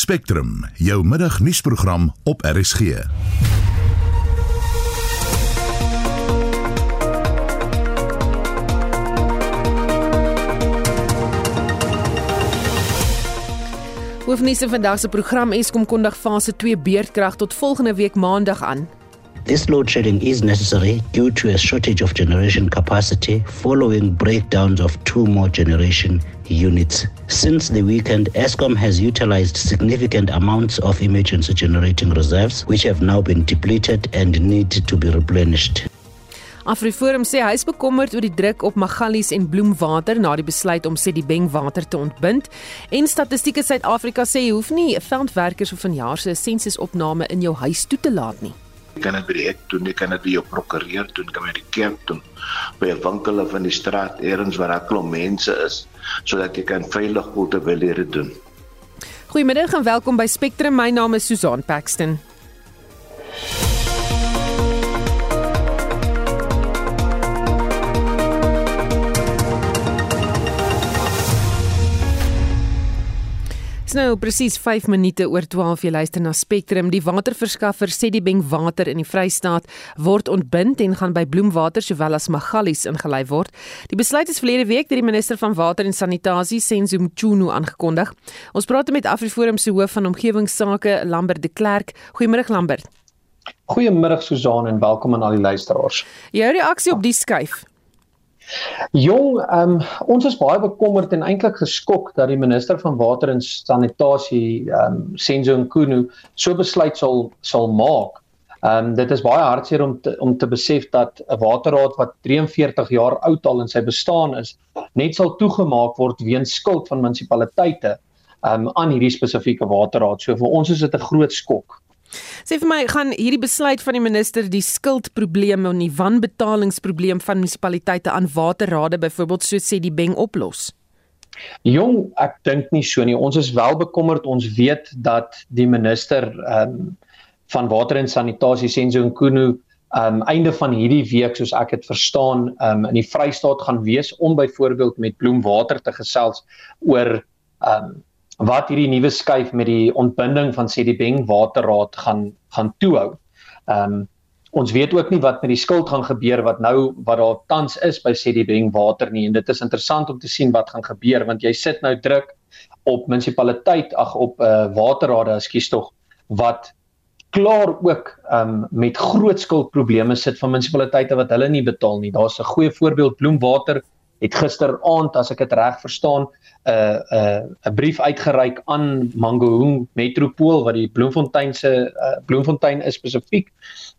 Spectrum, jou middagnuusprogram op RSG. Hoofnuus in vandag se program Eskom kondig fase 2 beurtkrag tot volgende week maandag aan. This load shedding is necessary due to a shortage of generation capacity following breakdowns of two more generation units. Since the weekend, ESCOM has utilized significant amounts of emergency generating reserves, which have now been depleted and need to be replenished. Afriforum sê hy is bekommerd oor die druk op Magalies en Bloemwater na die besluit om Sedibeng water te ontbind. En Statistiek Suid-Afrika sê jy hoef nie veldwerkers of vanjaar se sensusopname in jou huis toe te laat nie. Jy kan dit by die hek doen, jy kan dit by jou prokureur doen, kan by die kerk doen, by 'n winkel of in die straat eers waar daar klomp mense is, sodat jy kan veilig voel terwyl jy dit doen. Goeiemiddag en welkom by Spectrum. My naam is Susan Paxton. Dis nou presies 5 minute oor 12 jy luister na Spectrum. Die waterverskaffer Sedibeng Water in die Vrystaat word ontbind en gaan by Bloemwater sowel as Magalies ingelei word. Die besluit is verlede week deur die minister van Water en Sanitasie, Senzo Mchunu, aangekondig. Ons praat met Afriforum se hoof van omgewingsake, Lambert de Klerk. Goeiemôre Lambert. Goeiemiddag Susan en welkom aan al die luisteraars. Jou reaksie op die skuif? Jong, um, ons is baie bekommerd en eintlik geskok dat die minister van water en sanitasie, um Senzo Nkunu, so besluit sal sal maak. Um dit is baie hartseer om te, om te besef dat 'n waterraad wat 43 jaar oud al in sy bestaan is, net sal toegemaak word weens skuld van munisipaliteite um aan hierdie spesifieke waterraad. So vir ons is dit 'n groot skok. Sê vir my, gaan hierdie besluit van die minister die skuldprobleme en die wanbetalingsprobleem van munisipaliteite aan waterrade byvoorbeeld so sê die Beng oplos? Jong, ek dink nie so nie. Ons is wel bekommerd. Ons weet dat die minister ehm um, van water en sanitasie Senzo Nkunu ehm um, einde van hierdie week soos ek dit verstaan, ehm um, in die Vrystaat gaan wees om byvoorbeeld met Bloemwater te gesels oor ehm um, wat hierdie nuwe skuif met die ontbinding van Sedibeng Waterraad gaan gaan toehou. Ehm um, ons weet ook nie wat met die skuld gaan gebeur wat nou wat daar tans is by Sedibeng Water nie en dit is interessant om te sien wat gaan gebeur want jy sit nou druk op munisipaliteit ag op 'n uh, eh, waterrade ekskuus tog wat klaar ook um, met groot skuldprobleme sit van munisipaliteite wat hulle nie betaal nie. Daar's 'n goeie voorbeeld Bloemwater het gisteraand as ek dit reg verstaan 'n uh, 'n uh, 'n brief uitgereik aan Mangaung Metropool wat die Bloemfontein se uh, Bloemfontein is spesifiek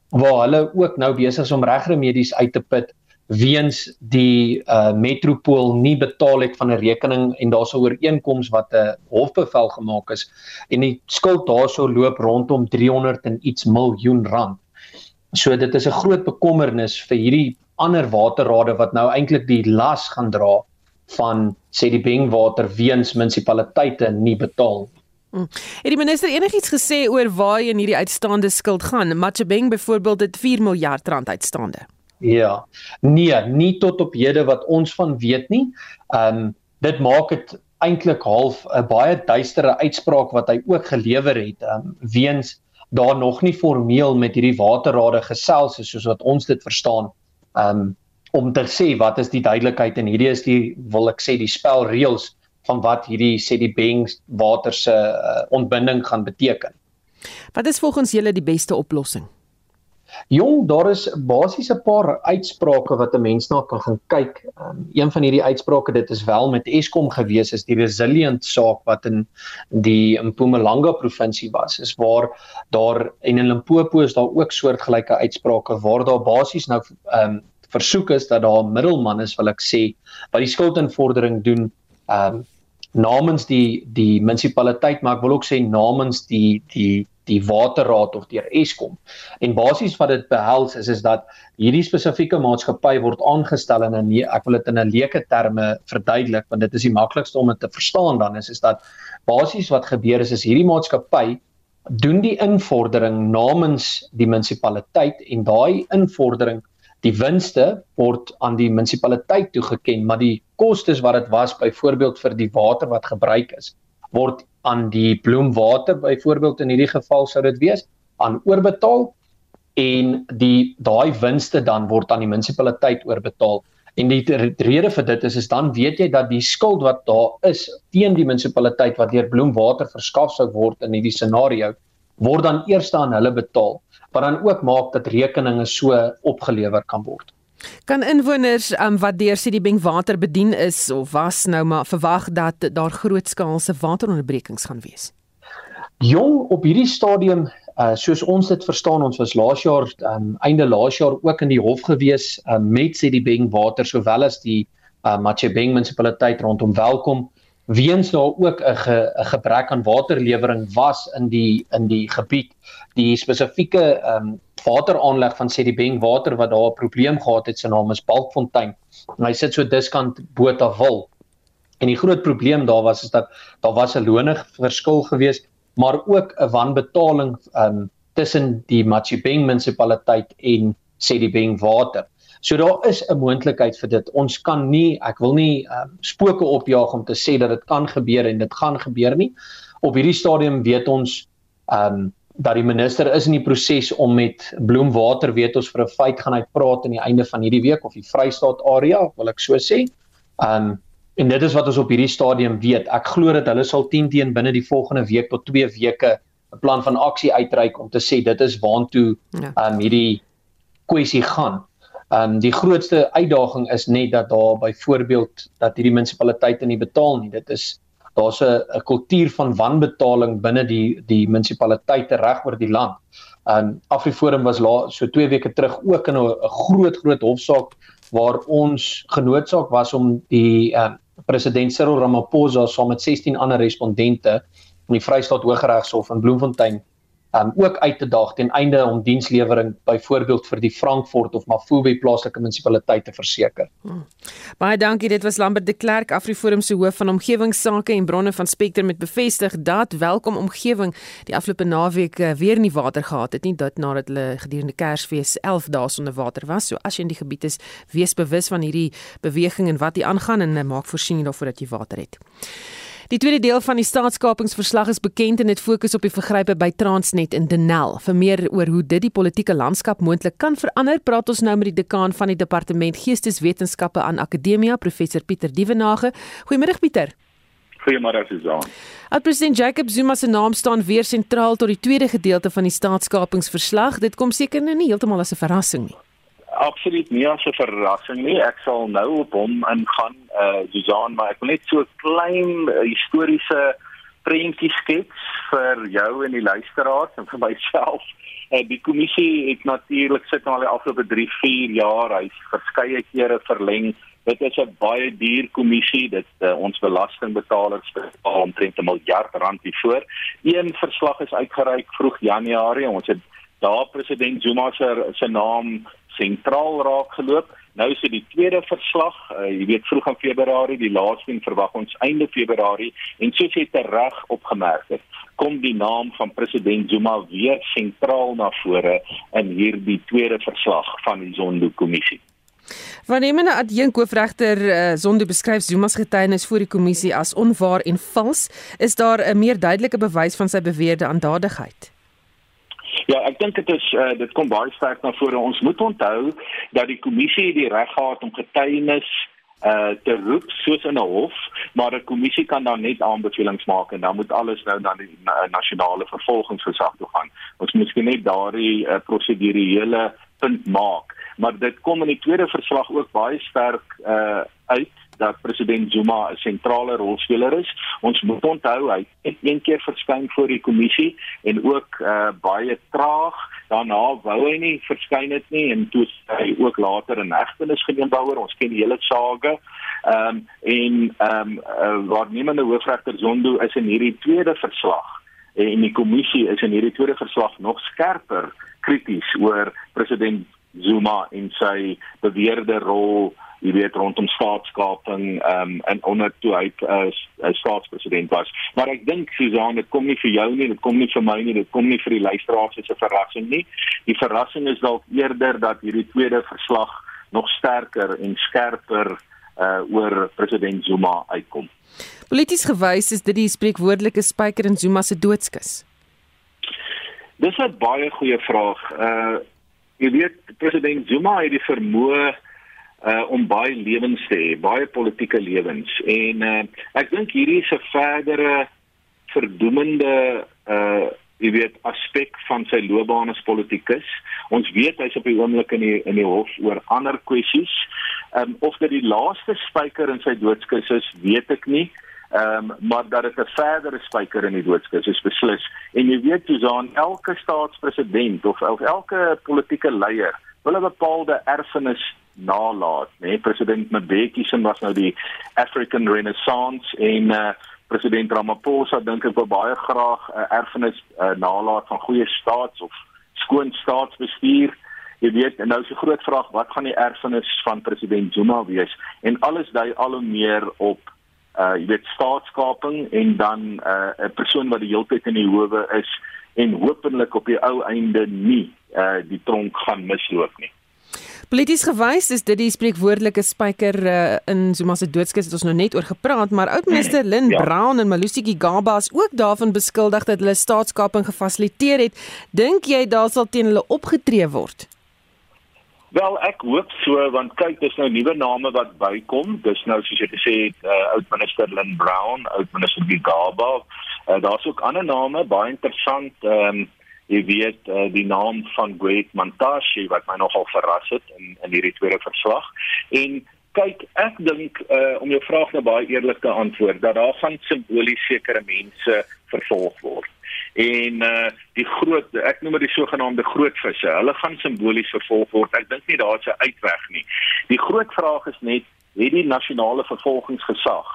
waar hulle ook nou besig is om regremedies uit te put weens die uh, Metropool nie betaal het van 'n rekening en daar's 'n ooreenkoms wat 'n hofbevel gemaak is en die skuld daarso loop rondom 300 en iets miljoen rand. So dit is 'n groot bekommernis vir hierdie ander waterrade wat nou eintlik die las gaan dra van sê die Bengwater weens munisipaliteite nie betaal nie. Hmm. Het die minister enigiets gesê oor waar in hierdie uitstaande skuld gaan? Machebeng byvoorbeeld het 4 miljard rand uitstaande. Ja. Nee, nie tot op hede wat ons van weet nie. Ehm um, dit maak dit eintlik half 'n baie duistere uitspraak wat hy ook gelewer het. Um, weens daar nog nie formeel met hierdie waterrade gesels is soos wat ons dit verstaan um om te sê wat is die duidelikheid en hierdie is die wil ek sê die spelreëls van wat hierdie sê die Beng water se uh, ontbinding gaan beteken. Wat is volgens julle die beste oplossing? Jong, daar is basies 'n paar uitsprake wat 'n mens na kan gaan kyk. Um, een van hierdie uitsprake, dit is wel met Eskom gewees, is die resilient saak wat in die Mpumalanga provinsie was, is waar daar en in Limpopo is daar ook soortgelyke uitsprake waar daar basies nou ehm um, versoek is dat daar 'n middelman is, wil ek sê, wat die skuldinvordering doen ehm um, namens die die munisipaliteit, maar ek wil ook sê namens die die die waterraad of deur Eskom. En basies wat dit behels is is dat hierdie spesifieke maatskappy word aangestel in 'n ek wil dit in 'n leuke terme verduidelik want dit is die maklikste om dit te verstaan dan is is dat basies wat gebeur is is hierdie maatskappy doen die invordering namens die munisipaliteit en daai invordering die winste word aan die munisipaliteit toegeken maar die kostes wat dit was byvoorbeeld vir die water wat gebruik is word aan die bloemwater byvoorbeeld in hierdie geval sou dit wees aan oorbetaal en die daai winste dan word aan die munisipaliteit oorbetaal En die rede vir dit is is dan weet jy dat die skuld wat daar is teen die munisipaliteit wat deur Bloemwater verskaf sou word in hierdie scenario word dan eers aan hulle betaal wat dan ook maak dat rekeninge so opgelewer kan word. Kan inwoners um, wat deur Citibank water bedien is of was nou maar verwag dat daar grootskaalse wateronderbrekings gaan wees? Jong op hierdie stadium Uh soos ons dit verstaan, ons was laas jaar um einde laas jaar ook in die hof gewees um, met Sedibeng Water sowel as die uh Machebeng munisipaliteit rondom welkom weens daar ook 'n ge, gebrek aan waterlewering was in die in die gebied die spesifieke um wateraanleg van Sedibeng Water wat daar 'n probleem gehad het se naam is Balkfontein en hy sit so diskant Botawil en die groot probleem daar was is dat daar was 'n lonig verskil geweest maar ook 'n wanbetaling um tussen die Machibeng munisipaliteit en Sedibeng water. So daar is 'n moontlikheid vir dit. Ons kan nie, ek wil nie um spooke opjaag om te sê dat dit kan gebeur en dit gaan gebeur nie. Op hierdie stadium weet ons um dat die minister is in die proses om met Bloemwater weet ons vir 'n feit gaan uitpraat aan die einde van hierdie week of die Vrystaat area, wil ek so sê. Um En dit is wat ons op hierdie stadium weet. Ek glo dat hulle sal 10 teen binne die volgende week tot 2 weke 'n plan van aksie uitreik om te sê dit is waantoe ja. um hierdie kwessie gaan. Um die grootste uitdaging is net dat daar byvoorbeeld dat hierdie munisipaliteite nie betaal nie. Dit is daar's 'n kultuur van wanbetaling binne die die munisipaliteite reg oor die land. Um Afriforum was la, so 2 weke terug ook in 'n groot groot hofsaak waar ons genootsaak was om die uh, president Cyril Ramaphosa saam met 16 ander respondente in die Vrystaat Hooggeregshof in Bloemfontein um ook uit te daag ten einde om dienslewering byvoorbeeld vir die Frankfurt of Mafube plaaslike munisipaliteit te verseker. Hmm. Baie dankie. Dit was Lambert de Klerk, Afriforum se hoof van omgewingsake en bronne van Spectrum met bevestig dat welkom omgewing die afgelope naweek uh, weer nie water gehad het nie, dit nadat hulle gedurende Kersfees 11 dae sonder water was. So as jy in die gebied is, wees bewus van hierdie beweging en wat hier aangaan en uh, maak voorsiening daarvoor dat jy water het. Die tweede deel van die staatskapingsverslag is bekend en dit fokus op die vergrype by Transnet in Denel. Vir meer oor hoe dit die politieke landskap moontlik kan verander, praat ons nou met die dekaan van die Departement Geesteswetenskappe aan Akademia, professor Pieter Dievenage. Goeiemôre Pieter. Goeiemôre Susan. Ad president Jacob Zuma se naam staan weer sentraal tot die tweede gedeelte van die staatskapingsverslag. Dit kom seker nou nie heeltemal as 'n verrassing nie absoluut nie as 'n verrassing nie. Ek sal nou op hom ingaan, eh uh, Susan, maar ek wil net so 'n klein uh, historiese prentjie skets vir jou en die luisteraars en vir myself. Uh, die kommissie het natuurlik sit nou al die afgelope 3, 4 jaar, hy's verskeie kere verleng. Dit is 'n baie duur kommissie. Dit uh, ons belastingbetalers betaal omtrent 'n miljard rand hiervoor. Een verslag is uitgereik vroeg Januarie. Ons het daar president Zuma se se naam sentraal raak geloop. Nou is dit die tweede verslag, uh, jy weet vroeg in Februarie, die laaste een verwag ons einde Februarie en soos jy reg opgemerk het, kom die naam van president Zuma weer sentraal na vore in hierdie tweede verslag van die Zondo-kommissie. Wanneer meneer Adjunk hoofregter uh, Zondo beskryf Zuma se getuienis voor die kommissie as onwaar en vals, is daar 'n meer duidelike bewys van sy beweerde aandadigheid? Ja, ek dink dit is uh, dit kom baie sterk na vore. Ons moet onthou dat die kommissie die reg gehad om getuienis uh te roep soos in 'n hof, maar 'n kommissie kan dan net aanbevelings maak en dan moet alles nou na die na, nasionale vervolgingsgesag toe gaan. Ons moet net daardie uh, prosedurele punt maak, maar dit kom in die tweede verslag ook baie sterk uh uit dat president Zuma 'n sentrale rolspeler is. Ons moet onthou hy het een keer verskyn voor die kommissie en ook uh, baie traag. Daarna wou hy nie verskyn het nie en toe hy ook later in hegtenis geneem daaroor. Ons ken die hele saga. Ehm um, en ehm um, uh, waarnemende hoofregter Zondo is in hierdie tweede verslag en die kommissie is in hierdie tweede verslag nog skerper krities oor president Zuma en sy beweerde rol jy weet rondom staatskaping ehm um, en onder toe hy as uh, uh, staatspresident was. Maar ek dink Susan, dit kom nie vir jou nie, dit kom nie vir my nie, dit kom nie vir die luisteraars as 'n verrassing nie. Die verrassing is dalk eerder dat hierdie tweede verslag nog sterker en skerper uh oor president Zuma uitkom. Polities gewys is dit die spreekwoordelike spyker in Zuma se doodskus. Dis 'n baie goeie vraag. Uh jy weet president Zuma het die vermoë uh om baie lewens te hê, baie politieke lewens en uh ek dink hierdie is 'n verdere verdoemende uh jy weet aspek van sy loopbaan as politikus. Ons weet hy's op die oomblik in die in die hof oor ander kwessies. Um of dit die laaste spyker in sy doodskus is, weet ek nie. Ehm um, maar dat dit 'n verdere spyker in die doodskus is beslis. En jy weet Susan, elke staatspresident of, of elke politieke leier wil 'n bepaalde erfenis nalat, né? Nee, president Mbeki se was nou die African Renaissance en uh president Ramaphosa dink ek wil baie graag 'n uh, erfenis uh, nalat van goeie staats of skoon staatsbestuur. Jy weet, en nou is die groot vraag, wat gaan die erfenis van president Zuma wees? En alles dui al hoe meer op uh jy weet staatskaping en dan 'n uh, persoon wat die hele tyd in die howe is en hopelik op die ou einde nie uh die tronk gaan misloop nie. Polities gewys is dit die spreekwoordelike spyker uh, in Zuma se doodskus het ons nou net oor gepraat, maar oudminister Lynn ja. Brown en Malusi Gigaba is ook daarvan beskuldig dat hulle staatskaping gefasiliteer het. Dink jy daar sal teen hulle opgetree word? Wel ek hoop so want kyk dis nou nuwe name wat bykom. Dis nou soos jy gesê het uh, oud minister Lynn Brown, oud minister Gigaba. Uh, Daar's ook ander name baie interessant. Ehm um, jy weet uh, die naam van Gwet Mantashe wat my nogal verras het in in hierdie tweede verslag. En kyk ek dink uh, om jou vraag nou baie eerlik te antwoord dat daar gaan simbolies sekere mense vervolg word en uh die groot ek noem dit die sogenaamde groot visse. Hulle gaan simbolies vervolg word. Ek dink nie daar's 'n uitweg nie. Die groot vraag is net het die nasionale vervolgingsgesag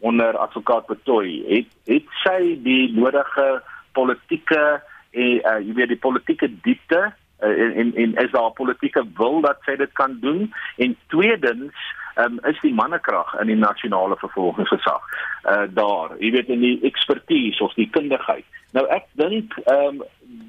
onder advokaat Betoy het het sy die nodige politieke en uh, jy weet die politieke diepte uh, en, en en is daar politieke wil dat sy dit kan doen? En tweedens um, is die mannekrag in die nasionale vervolgingsgesag uh daar. Jy weet in die ekspertise of die kundigheid. Nou ek dink um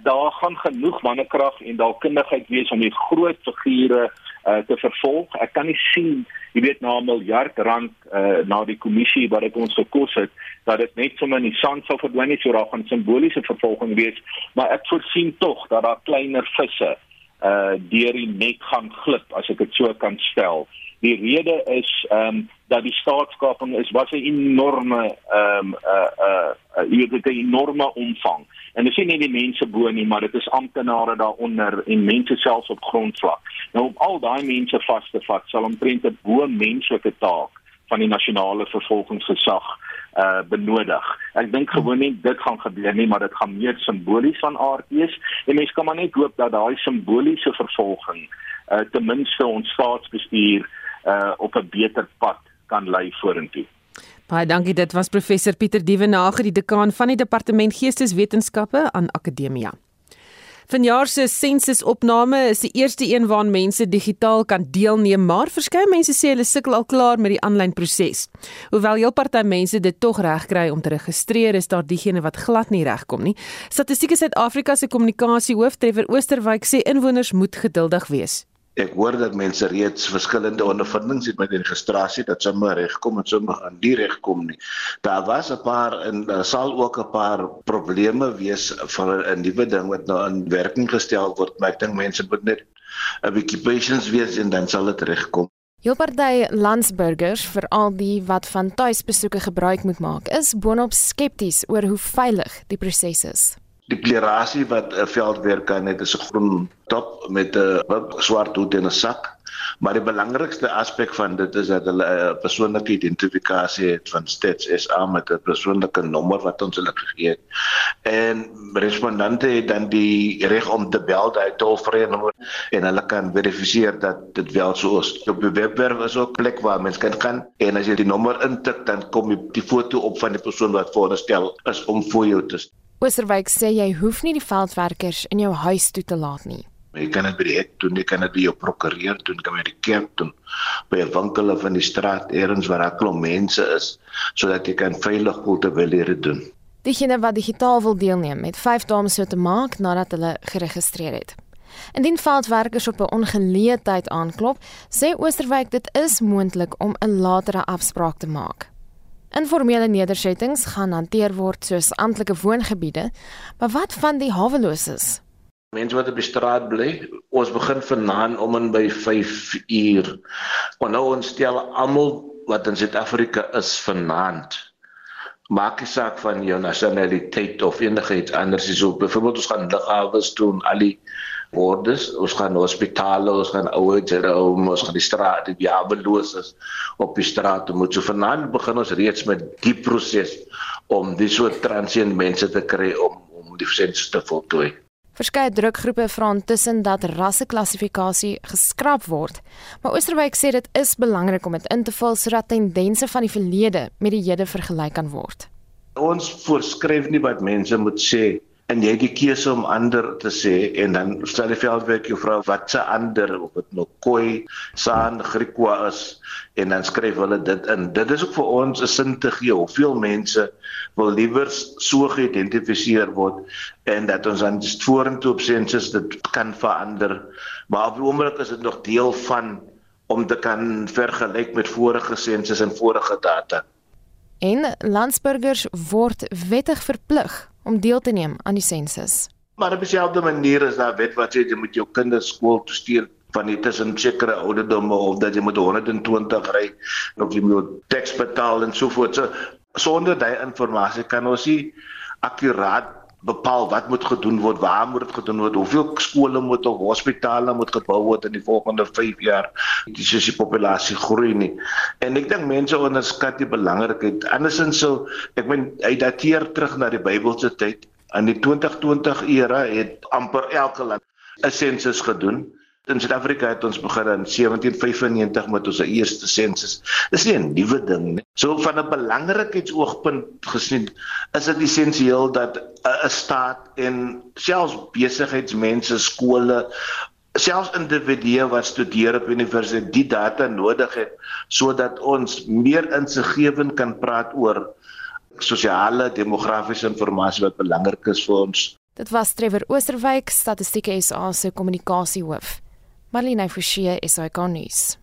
daar gaan genoeg mannekrag en daar kundigheid wees om die groot figure uh te vervolg. Ek kan nie sien jy weet na 'n miljard rand uh na die kommissie wat dit ons gekos het dat dit net sommer in die sand sal verdwyn nie. So daar gaan simboliese vervolging wees. Maar ek voorsien tog dat daar kleiner visse uh deur die net gaan glip as ek dit so kan stel Die rede is ehm um, dat die staatskaping is was 'n enorme ehm um, uh uh, uh jy weet 'n enorme omvang. En dis nie die mense bo nie, maar dit is amptenare daaronder en mense selfs op grondvlak. Nou om al daai mense vas te vat, sal omtrent 'n bo menslike taak van die nasionale vervolgingsgesag uh benodig. Ek dink gewoon nie dit gaan gebeur nie, maar dit gaan meer simbolies van aard wees. En mense kan maar net hoop dat daai simboliese vervolging uh ten minste ons staatsbestuur uh op 'n beter pad kan lei vorentoe. Baie dankie. Dit was professor Pieter Dievenage, die dekaan van die departement Geesteswetenskappe aan Akademia. Vanjaar se sensusopname is die eerste een waarin mense digitaal kan deelneem, maar verskeie mense sê hulle sukkel al klaar met die aanlyn proses. Hoewel heel party mense dit tog regkry om te registreer, is daar diegene wat glad nie regkom nie. Statistiek Suid-Afrika se kommunikasiehoof Trevor Oosterwyk sê inwoners moet geduldig wees. Ek hoor dat mense reeds verskillende ondervindings het met die registrasie dat sommer regkom en sommer aan die regkom nie. Daar was 'n paar en daar sal ook 'n paar probleme wees vir 'n nuwe ding wat nou in werking gestel word, maar ek dink mense moet net 'n bietjie patience wees en dan sal dit regkom. Jou party Landsburgers, veral die wat van tuisbesoeke gebruik moet maak, is boonop skepties oor hoe veilig die proses is. Die klerasie wat 'n veldwerk kan het is 'n groen top met 'n swart hoed en 'n sak. Maar die belangrikste aspek van dit is dat hulle 'n persoonlike identifikasie het van Stats SA met 'n persoonlike nommer wat ons hulle gegee het. En respondente het dan die reg om te bel daai tollvrye nommer en hulle kan verifiseer dat dit wel so is. Op die webwerf is ook plek waar mense kan gaan en as jy die nommer intik dan kom die foto op van die persoon wat voorgestel is om vir jou te Oosterwyk sê jy hoef nie die veldwerkers in jou huis toe te laat nie. Jy kan dit by die hek doen, jy kan dit by jou prokureur doen, kan by die kerk doen, by 'n winkel of in die straat elders waar daar klop mense is, sodat jy kan veilig voel terwyl jy dit doen. Diegene wat digitaal wil deelneem, het 5 dae so te maak nadat hulle geregistreer het. Indien veldwerkers op 'n ongeleë tyd aanklop, sê Oosterwyk dit is moontlik om 'n latere afspraak te maak. Informele nedersettings gaan hanteer word soos amptelike woongebiede, maar wat van die haweloses? Mense wat op die straat bly, ons begin vanaand om en by 5 uur. Want nou ons stel almal wat in Suid-Afrika is vanaand. Maak nie saak van jou nasionaliteit of enigiets anders is ook. Byvoorbeeld ons gaan liggawes doen, al die wordes, ons gaan hospitale, ons gaan ouers, ons gaan die straat, die jabeloses op die straat moet. So vanaand begin ons reeds met die proses om dis soort transient mense te kry om om die sensus te voltooi. Verskeie drukgroepe vra intussen dat rasseklassifikasie geskraap word, maar Oosterwyk sê dit is belangrik om dit in te vul sodat tendense van die verlede met die hede vergelyk kan word. Ons voorskryf nie wat mense moet sê en jy het die keuse om ander te sê en dan stel die veldwerk vra wat se ander of dit nou koi, saan, griekwa is en dan skryf hulle dit in. Dit is ook vir ons 'n sin te gee hoeveel mense wil liewer so geïdentifiseer word en dat ons dan vorentoe op sensus dit kan verander. Maar op die oomblik is dit nog deel van om te kan vergelyk met vorige sensus en vorige data. En landsburgers word wettig verplig om deel te neem aan die sensus. Maar op dieselfde manier is daar wet wat sê jy moet jou kinders skool toe stuur van dit is 'n sekere ouderdomme of dat jy moet 120 ry of jy moet teks betaal en so voort. So sonder daai inligting kan ons nie akkuraat bepaal wat moet gedoen word, waar moet dit gedoen word, hoeveel skole moet of hospitale moet gebou word in die volgende 5 jaar. Dis soos die populasie groei nie. En ek dink mense onderskat die belangrikheid. Andersins sou ek meen hy dateer terug na die Bybelse tyd. In die 2020 era het amper elke land 'n sensus gedoen. In Suid-Afrika het ons begin in 1795 met ons eerste sensus. Dis nie 'n nuwe ding nie. So van 'n belangrikheidsoogpunt gesien, is dit essensieel dat 'n staat en selfs besigheidsmense, skole, selfs individue wat studeer op universiteit die data nodig het sodat ons meer insiggewend kan praat oor sosiale demografiese inligting wat belangrik is vir ons. Dit was Trevor Oosterwyk, Statistieke SA se kommunikasiehoof. Marlene Forsie is hy konnies.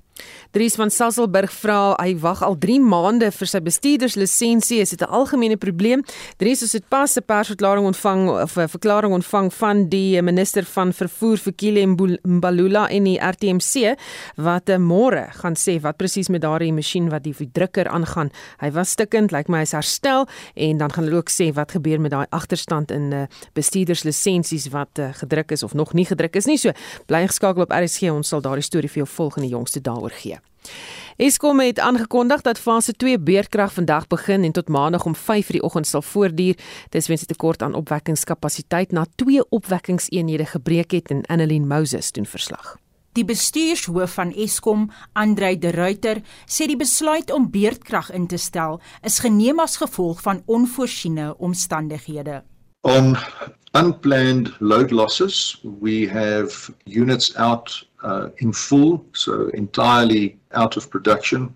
Dries van Sasselburg vra hy wag al 3 maande vir sy bestuurderslisensie. Is dit 'n algemene probleem? Dries het pas 'n persverklaring ontvang of 'n verklaring ontvang van die minister van vervoer Fikile Mbalula en die RTMC wat eh, môre gaan sê wat presies met daardie masjien wat die drukker aangaan. Hy was stikkend, lyk like my hy's herstel en dan gaan hulle ook sê wat gebeur met daai agterstand in uh, bestuurderslisensies wat uh, gedruk is of nog nie gedruk is nie. So bly geskakel op RSG, ons sal daardie storie vir jou volgende jongste daaroor gee. Eskom het aangekondig dat fase 2 beerdkrag vandag begin en tot maandag om 5:00 die oggend sal voortduur. Dis weens 'n tekort aan opwekkingskapasiteit na twee opwekkingseenhede gebreek het en Annelien Moses doen verslag. Die bestuurshoof van Eskom, Andrei De Ruyter, sê die besluit om beerdkrag in te stel is geneem as gevolg van onvoorsiene omstandighede. On unplanned load losses, we have units out uh, in full, so entirely out of production,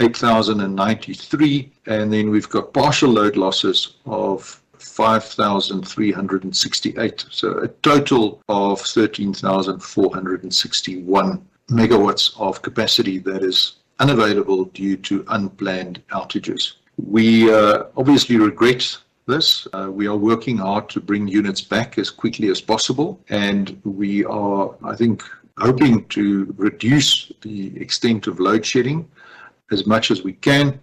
8,093. And then we've got partial load losses of 5,368. So a total of 13,461 megawatts of capacity that is unavailable due to unplanned outages. We uh, obviously regret this. Uh, we are working hard to bring units back as quickly as possible, and we are, I think, hoping to reduce the extent of load shedding as much as we can.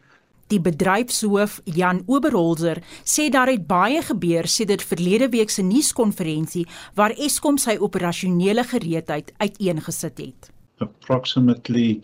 Die bedryfshoof Jan Oberholzer sê daar het baie gebeur sedert verlede week se nuuskonferensie waar Eskom sy operasionele gereedheid uiteengesit het. Approximately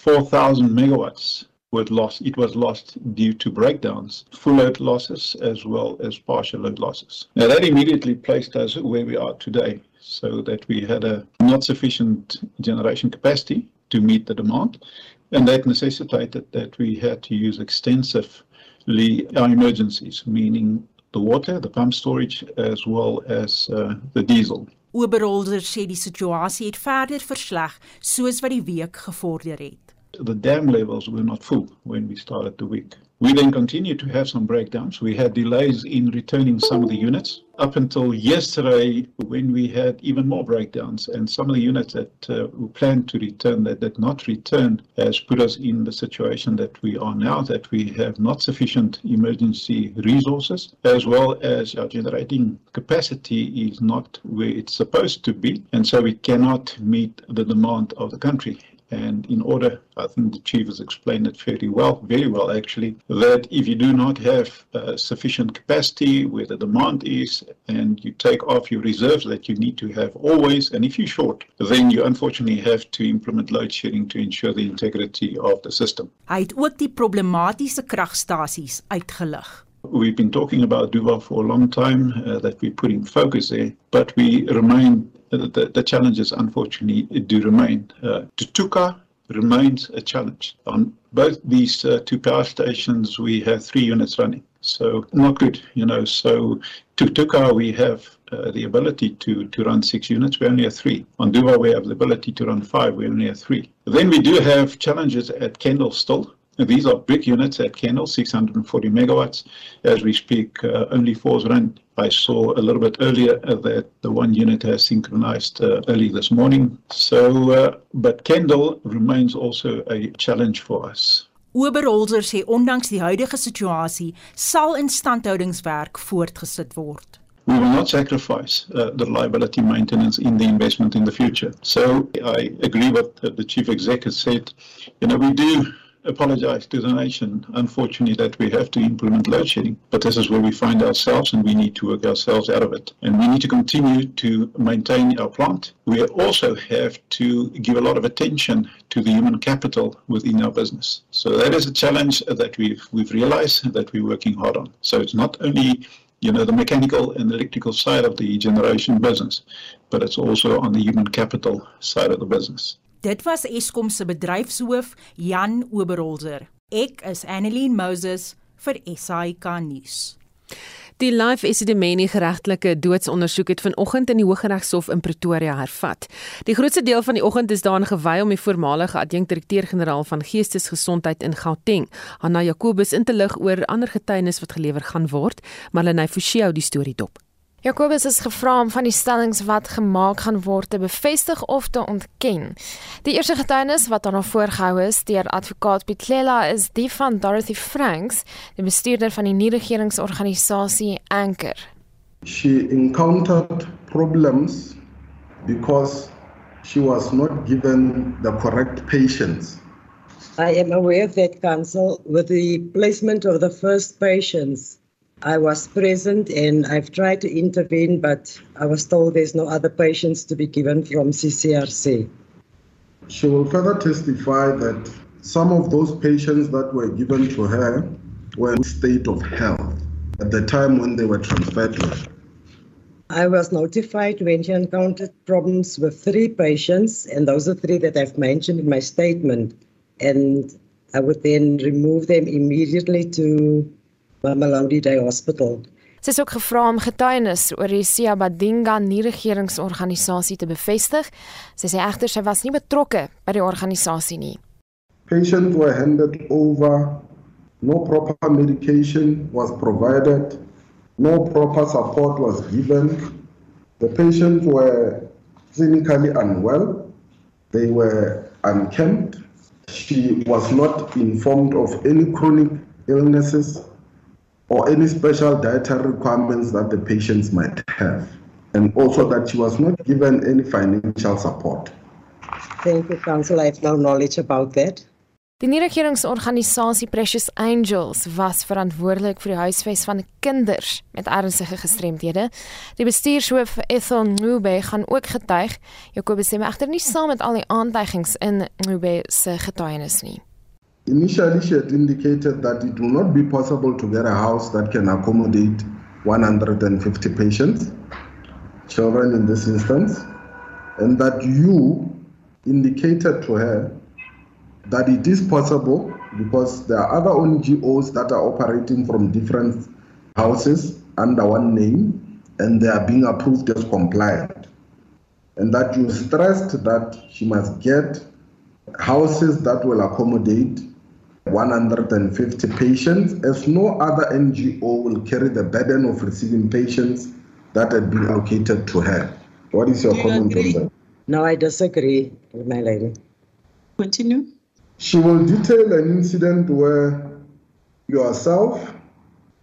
4000 megawatts was lost it was lost due to breakdowns full load losses as well as partial load losses. Now that immediately placed us where we are today so that we had a not sufficient generation capacity to meet the demand and that necessitated that we had to use extensively our emergencies meaning the water the pump storage as well as uh, the diesel. Oberholzer sê die situasie het verder versleg soos wat die week gevorder het the dam levels were not full when we started the week. We then continued to have some breakdowns. We had delays in returning some of the units up until yesterday when we had even more breakdowns. And some of the units that uh, we planned to return that did not return has put us in the situation that we are now, that we have not sufficient emergency resources, as well as our generating capacity is not where it's supposed to be. And so we cannot meet the demand of the country. And in order, I think the chief has explained it fairly well, very well actually, that if you do not have uh, sufficient capacity where the demand is, and you take off your reserves that you need to have always, and if you're short, then you unfortunately have to implement load shedding to ensure the integrity of the system. Hy het ook die problematiese kragstasies uitgelig. We've been talking about Duva for a long time, uh, that we're putting focus there, but we remain, the, the challenges unfortunately do remain. Uh, Tutuka remains a challenge. On both these uh, two power stations, we have three units running. So not good, you know. So Tutuka, we have uh, the ability to, to run six units. We only have three. On Duva, we have the ability to run five. We only have three. Then we do have challenges at Kendall still. These are big units at Kendall, 640 megawatts. As we speak, uh, only four run. I saw a little bit earlier that the one unit has synchronized uh, early this morning. So, uh, but Kendall remains also a challenge for us. Oberholzer sê ondanks die huidige situasie sal instandhoudingswerk voortgesit word. We will not sacrifice uh, the reliability maintenance in the investment in the future. So I agree with uh, the chief exec has said. You know, we do apologize to the nation, unfortunately, that we have to implement load shedding. But this is where we find ourselves, and we need to work ourselves out of it. And we need to continue to maintain our plant. We also have to give a lot of attention to the human capital within our business. So that is a challenge that we've we've realized that we're working hard on. So it's not only you know the mechanical and electrical side of the generation business, but it's also on the human capital side of the business. Dit was Eskom se bedryfshoof Jan Oberholzer. Ek is Annelien Moses vir SAK nuus. Die Life Esidimeni geregtelike doodsondersoek het vanoggend in die Hooggeregshof in Pretoria hervat. Die grootste deel van die oggend is daaraan gewy om die voormalige adjunkdirekteur-generaal van Geestesgesondheid in Gauteng, Hanna Jacobus, in te lig oor ander getuienis wat gelewer gaan word, maar Lenay Forsie hou die storie dop. Jacobus is gevra om van die stellings wat gemaak gaan word te bevestig of te ontken. Die eerste getuienis wat daarna voorgehou is deur advokaat Pietlela is die van Dorothy Franks, die bestuurder van die nie-regeringsorganisasie Anchor. She encountered problems because she was not given the correct patients. I am aware that council with the placement of the first patients I was present and I've tried to intervene, but I was told there's no other patients to be given from CCRC. She will further testify that some of those patients that were given to her were in state of health at the time when they were transferred to her. I was notified when she encountered problems with three patients, and those are three that I've mentioned in my statement. And I would then remove them immediately to Mamelodi Day Hospital. Sy is ook gevra om getuienis oor die Siabadinga nie-regeringsorganisasie te bevestig. Sy sê egter sy was nie betrokke by die organisasie nie. Patients were handed over, no proper medication was provided, no proper support was given. The patients were clinically unwell, they were unkempt. She was not informed of any chronic illnesses or any special dietary requirements that the patients might have, and also that she was not given any financial support. Thank you, Council. I have no knowledge about that. Die nie-regeringsorganisasie Precious Angels was verantwoordelik vir die huisves van kinders met ernstige gestremdhede. Die bestuurshoof Ethel Ngube gaan ook getuig. Jakobus sê egter nie saam met al die aantuigings in Ngube se getuienis nie. Initially, she had indicated that it will not be possible to get a house that can accommodate 150 patients, children in this instance, and that you indicated to her that it is possible because there are other NGOs that are operating from different houses under one name and they are being approved as compliant. And that you stressed that she must get houses that will accommodate 150 patients, as no other NGO will carry the burden of receiving patients that had been allocated to her. What is your comment on that? No, I disagree, with my lady. Continue. She will detail an incident where yourself,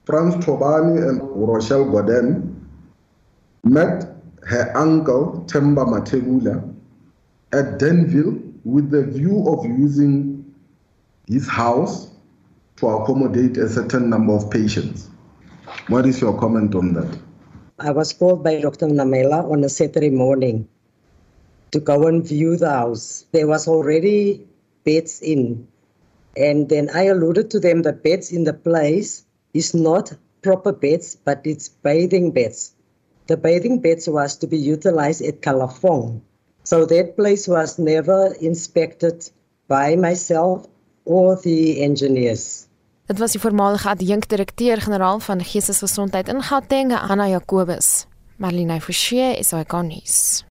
Franz Tobani, and Rochelle Goden met her uncle, Temba Mategula, at Denville with the view of using his house to accommodate a certain number of patients. What is your comment on that? I was called by Dr. Namela on a Saturday morning to go and view the house. There was already beds in. And then I alluded to them the beds in the place is not proper beds, but it's bathing beds. The bathing beds was to be utilized at Kalafong. So that place was never inspected by myself or the engineers. Dit was die voormalige adjunkdirekteur-generaal van Geestesgesondheid in Gauteng, Anna Jacobus. Marlene Forsie is hy konnies.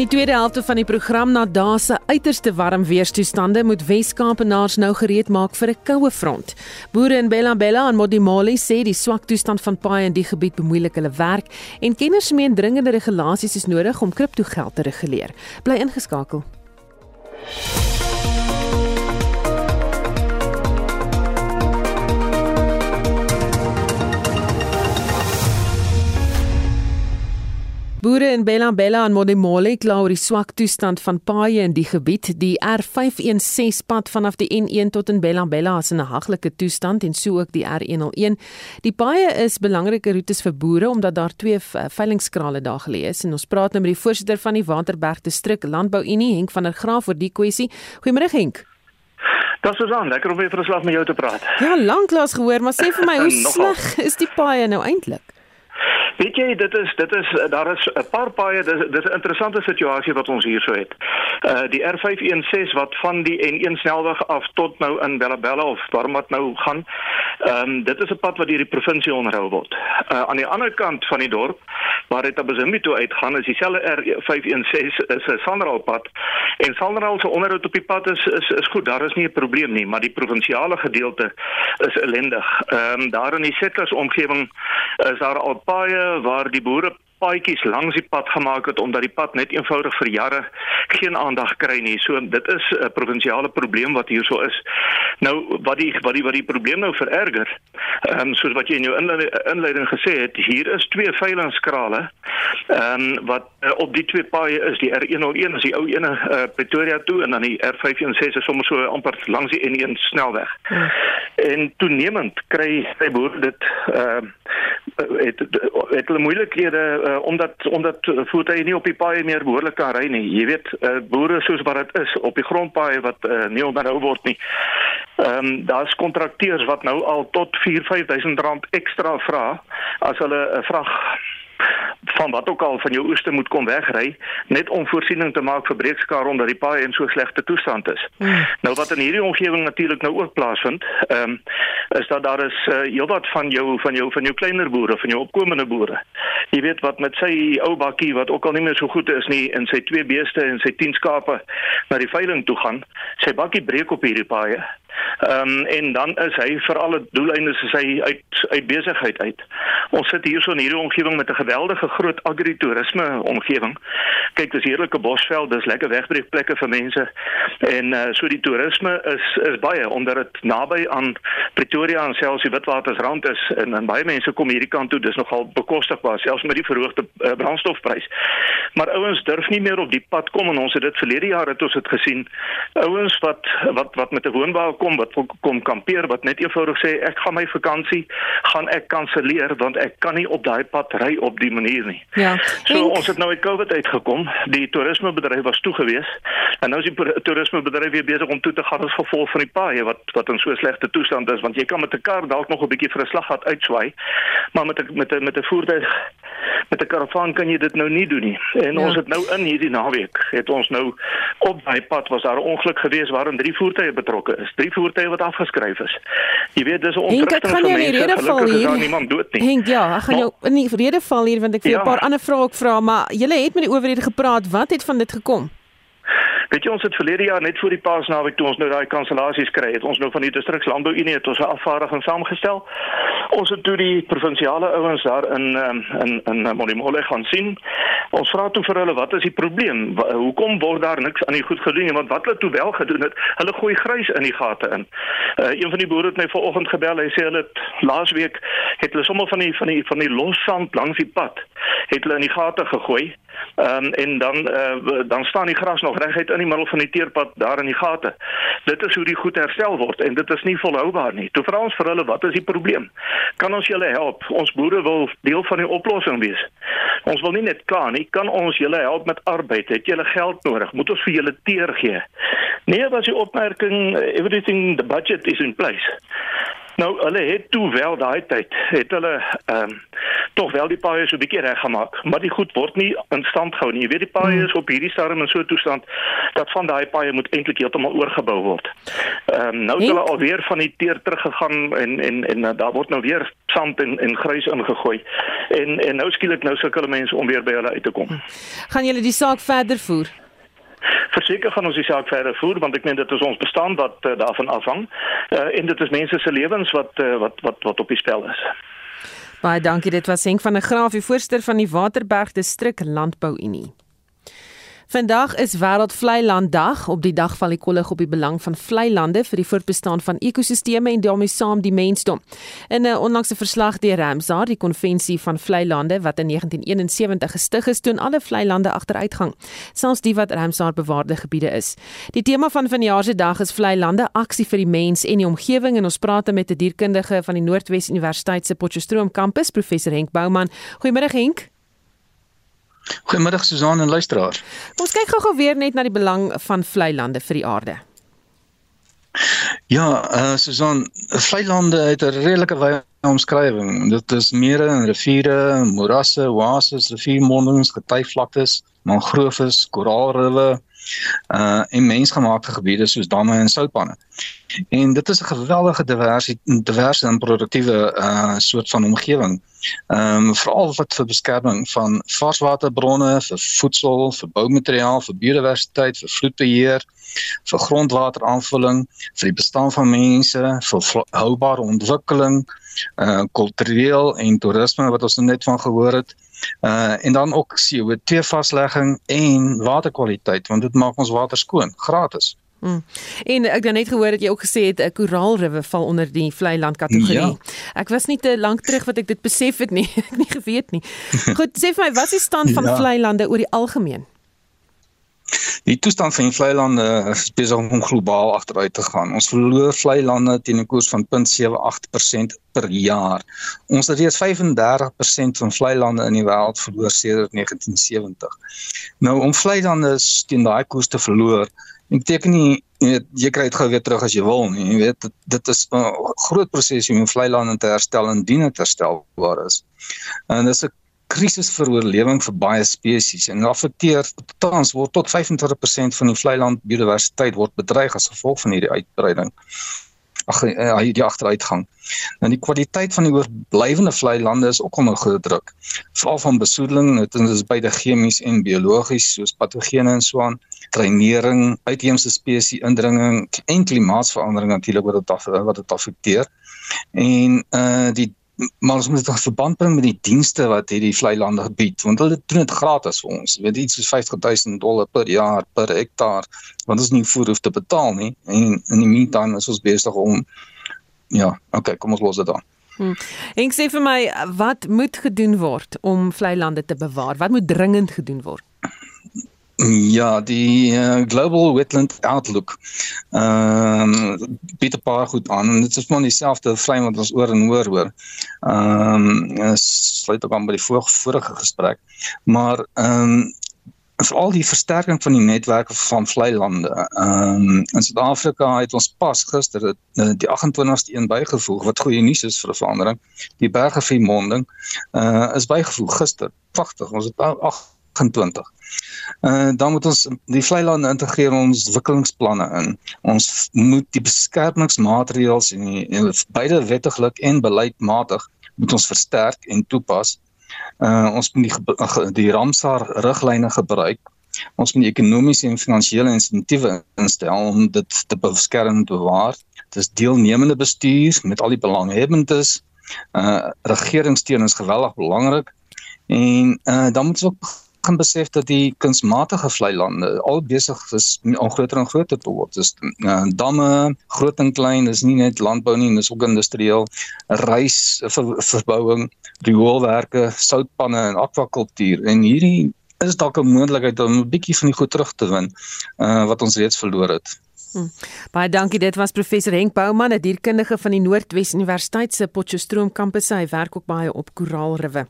In die tweede helfte van die program na dae uiterste warm weerstoestande moet Wes-Kaapenaars nou gereed maak vir 'n koue front. Boere in Bella Bella en Modimolle sê die swak toestand van paaie in die gebied bemoeilik hulle werk en kenners meen dringende regulasies is nodig om kriptogeld te reguleer. Bly ingeskakel. Boere in Bella Bella en Modimolle kla oor die swak toestand van paaie in die gebied. Die R516 pad vanaf die N1 tot in Bella Bella is in 'n haglike toestand en so ook die R101. Die paaie is belangrike roetes vir boere omdat daar twee veilingskrale daar geleë is en ons praat nou met die voorsitter van die Waterberg distrik Landbou Unie Henk van der Graaf oor die kwessie. Goeiemôre Henk. Das is aan, lekker om weer vir 'n slag met jou te praat. Ja, lanklaas gehoor, maar sê vir my hoe sleg is die paaie nou eintlik? Weet jy, dit is dit is daar is 'n paar paaie dis dis 'n interessante situasie wat ons hier so het. Uh die R516 wat van die N1 snelweg af tot nou in Bellabella of waar wat nou gaan. Ehm um, dit is 'n pad wat deur die provinsie onderhou word. Uh aan die ander kant van die dorp waar dit op Zimbi toe uitgaan is dieselfde R516 is 'n Sanderalpad en Sanderal se onderhoud op die pad is is is goed, daar is nie 'n probleem nie, maar die provinsiale gedeelte is ellendig. Ehm um, daar in die Settlers omgewing is daar al paaie waar die boere paadjies langs die pad gemaak het omdat die pad net eenvoudig vir jare geen aandag kry nie. So dit is 'n provinsiale probleem wat hierso is. Nou wat die wat die wat die probleem nou vererger. Ehm um, soos wat jy in jou inleiding gesê het, hier is twee veilingskrale. Ehm um, wat uh, op die twee paaie is, die R101 is die ou ene uh, Pretoria toe en dan die R516 is sommer so amper langs die N1 snelweg. Hmm. En toenemend kry hy boere dit ehm uh, het het hulle moeilikhede uh, omdat omdat voertuie nie op die paaie meer behoorlik kan ry nie. Jy weet, uh, boere soos wat dit is op die grondpaaie wat uh, nie onderhou word nie. Ehm um, daar's kontrakteurs wat nou al tot 4-5000 rand ekstra vra as hulle 'n vrag van wat ook al van jou ooste moet kom wegry net om voorsiening te maak vir breekskaar omdat die paai in so slegte toestand is. Hmm. Nou wat in hierdie omgewing natuurlik nou ook plaasvind, ehm um, is dat daar is uh, heelwat van jou van jou van jou kleiner boere, van jou opkomende boere. Jy weet wat met sy ou bakkie wat ook al nie meer so goed is nie en sy twee beeste en sy 10 skape na die veiling toe gaan, sy bakkie breek op hierdie paaie. Ehm um, en dan is hy vir alle doeleindes is hy uit uit besigheid uit. Ons sit hier so in hierdie omgewing met 'n geweldige groot agritourisme omgewing. Kyk, dis heerlike bosveld, dis lekker wegbreekplekke vir mense. En uh, so die toerisme is is baie omdat dit naby aan Pretoria en selfs die Witwatersrand is en en baie mense kom hierdie kant toe. Dis nogal bekostigbaar selfs met die verhoogde uh, brandstofprys. Maar ouens durf nie meer op die pad kom en ons het dit verlede jaar het ons dit gesien. Ouens wat wat wat met 'n woonwa kom wat kom kampeer wat net eenvoudig sê ek gaan my vakansie gaan ek kanselleer want ek kan nie op daai pad ry op die manier nie. Ja. So denk... ons het nou uit Covid uitgekom. Die toerismebedryf was toe gewees en nou is die toerismebedryf weer besig om toe te gaan as gevolg van die paaie wat wat in so slegte toestand is want jy kan met 'n kar dalk nog 'n bietjie vir 'n slaggat uitswaai maar met 'n met 'n met 'n voertuig Met 'n karavaan kan jy dit nou nie doen nie. En ja. ons het nou in hierdie naweek het ons nou op daai pad was daar 'n ongeluk gewees waarin drie voertuie betrokke is. Drie voertuie wat afgeskryf is. Jy weet dis 'n ontrugting van mense. Gelukkig is daar niemand dood nie. Henk, ja, ek gaan jou in die rede val hier want ek vir ja. 'n paar ander vrae ook vra, maar julle het met die owerhede gepraat. Wat het van dit gekom? Weet jy ons het verlede jaar net voor die Paasnaweek toe ons nou daai kansellasies kry het ons nou van die distriks landbou unie het ons 'n afvaardiging saamgestel. Ons het toe die provinsiale ouens daar in ehm, in in Monimole gaan sien. Ons vra toe vir hulle wat is die probleem? Hoekom word daar niks aan die goed gedoen nie? Want wat hulle toe wel gedoen het, hulle gooi grys in die gate in. Uh, een van die boere het my vanoggend gebel. Hy sê hulle het laasweek het hulle sommer van die van die van die lossand langs die pad het hulle in die gate gegooi. Ehm um, en dan uh, dan staan die gras nog reguit in die middel van die teerpad daar in die gate. Dit is hoe die goed herstel word en dit is nie volhoubaar nie. Toe vra ons vir hulle wat is die probleem? Kan ons julle help? Ons boere wil deel van die oplossing wees. Ons wil nie net klaar nie, kan ons julle help met arbeid? Het julle geld nodig? Moet ons vir julle teer gee? Nee, was die opmerking everything the budget is in place. Nou hulle het toe wel daai tyd het hulle ehm um, tog wel die paaie so 'n bietjie reggemaak, maar die goed word nie in stand gehou nie. Jy weet die paaie hmm. is op hierdie stadium in so 'n toestand dat van daai paaie moet eintlik heeltemal oorgebou word. Ehm um, nou het hulle alweer van die teer teruggegaan en en en uh, daar word nou weer sand en en grys ingegooi. En en nou skielik nou sukkel mense om weer by hulle uit te kom. Gaan julle die saak verder voer? Verseker gaan ons die saak verder voer want ek meen dit is ons bestaan wat uh, daarvan afhang. Uh, en dit is mense se lewens wat uh, wat wat wat op die spel is. Baie dankie dit was Henk van der Graaf, die voorsteur van die Waterberg Distrik Landbou Unie. Vandag is wêreld vlei land dag. Op die dag val die kollig op die belang van vlei lande vir die voortbestaan van ekosisteme en daarmee saam die mensdom. In 'n onlangse verslag deur Ramsar, die konvensie van vlei lande wat in 1971 gestig is, doen alle vlei lande agteruitgang, selfs die wat Ramsar bewaarde gebiede is. Die tema van vanjaar se dag is vlei lande aksie vir die mens en die omgewing en ons praat met 'n dierkundige van die Noordwes Universiteit se Potchefstroom kampus, professor Henk Bouman. Goeiemôre Henk. Goeiemiddag Susan en luisteraars. Ons kyk gou-gou weer net na die belang van vlei lande vir die aarde. Ja, uh Susan, vlei lande het 'n redelike wye omskrywing. Dit is mere en riviere, morasse, oases, riviermondings, getyvlaktes, mangroves, koraalriwe, uh en mensgemaakte gebiede soos damme en soutpanne. En dit is 'n geweldige diverse diverse en produktiewe uh soort van omgewing. Ehm um, veral wat vir beskerming van varswaterbronne, vir voedsel, vir boumateriaal, vir biodiversiteit, vir vloedbeheer, vir grondwateraanvulling, vir die bestaan van mense, vir volhoubare ontwikkeling, uh kultureel en toerisme wat ons net van gehoor het uh en dan ook CO2 vaslegging en waterkwaliteit want dit maak ons water skoon gratis. Hmm. En ek het net gehoor dat jy ook gesê het 'n koraalriwe val onder die vlei land kategorie. Ja. Ek was nie te lank terug wat ek dit besef het nie. Ek nie geweet nie. Goed, sê vir my, wat is die stand van ja. vlei lande oor die algemeen? Die toestand van die vlei lande is besig om globaal agteruit te gaan. Ons verloor vlei lande teen 'n koers van 0.78% per jaar. Ons het reeds 35% van vlei lande in die wêreld verloor sedert 1970. Nou om vlei lande teen daai koers te verloor, beteken nie jy, jy kry dit gou weer terug as jy wil nie. Jy weet dit, dit is 'n groot proses om vlei lande te herstel indien dit herstelbaar is. En dis 'n krisis vir oorlewing vir baie spesies en affekteer tans word tot 25% van die vlei land biodiversiteit word bedreig as gevolg van hierdie uitbreiding. Ag eh, hierdie agteruitgang. Nou die kwaliteit van die oorblywende vlei lande is ook onder groot druk. Veral van besoedeling, dit is beide chemies en biologies soos patogene en so aan, dreinering, uitheemse spesies indringing en klimaatsverandering natuurlik wat dit wat dit affekteer. En uh die maar ons moet dit in verband bring met die dienste wat hierdie vlei lande bied want hulle doen dit gratis vir ons weet iets soos 50000 dollar per jaar per hektaar want ons nie voer hoef te betaal nie en in die meantime is ons besig om ja okay kom ons los dit dan Hmm. Ek sê vir my wat moet gedoen word om vlei lande te bewaar? Wat moet dringend gedoen word? Ja, die uh, Global Wetland Outlook. Ehm um, bied 'n paar goed aan en dit is maar dieselfde vlei wat ons oor en oor hoor. Ehm um, sluit ook aan by die vorige vorige gesprek. Maar ehm um, veral die versterking van die netwerke van vlei lande. Ehm um, in Suid-Afrika het ons pas gister dit eh, die 28ste een bygevoeg wat goeie nuus is vir 'n verandering. Die Bergrivier monding uh is bygevoeg gister. Pragtig. Ons het 28. Uh dan moet ons die vlei lande integreer ons ontwikkelingsplanne in. Ons moet die beskermingsmaatreëls en, die, en beide wettiglik en beleidsmatig moet ons versterk en toepas Uh ons moet die die Ramsar riglyne gebruik. Ons moet ekonomiese en finansiële insentiewe instel om dit te beskerm en bewaar. Dit is deelnemende bestuur met al die belanghebbendes. Uh regeringssteun is geweldig belangrik. En uh dan moet ons ook kan besef dat die kunsmatige vlei lande al besig is om groter en groter te word. Dis uh, damme, groot en klein, dis nie net landbou nie, dis ook industrieel, reis ver, verbouing, rioolwerke, soutpanne en akwakultuur. En hierdie is dalk 'n moontlikheid om 'n bietjie van die goed terug te win uh, wat ons reeds verloor het. Hmm. Baie dankie. Dit was professor Henk Bouman, 'n dierkundige van die Noordwes Universiteit se Potchefstroom kampus. Hy werk ook baie op koraalriwe.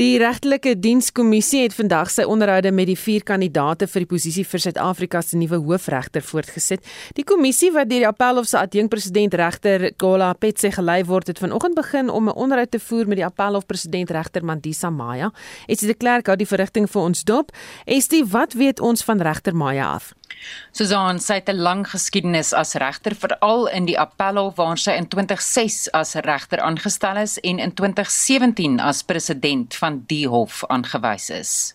Die regtelike dienskommissie het vandag sy onderhoude met die vier kandidaate vir die posisie vir Suid-Afrika se nuwe hoofregter voortgesit. Die kommissie wat deur die Appelhof se adjunkpresident regter Kola Petse gelei word, het vanoggend begin om 'n onderhoud te voer met die Appelhof president regter Mandisa Maya. Etsie de Klerk hou die verrigting vir ons dop. Estie, wat weet ons van regter Maya af? Susan sy het 'n lang geskiedenis as regter veral in die Appelhof waar sy in 2006 as regter aangestel is en in 2017 as president van die hof aangewys is.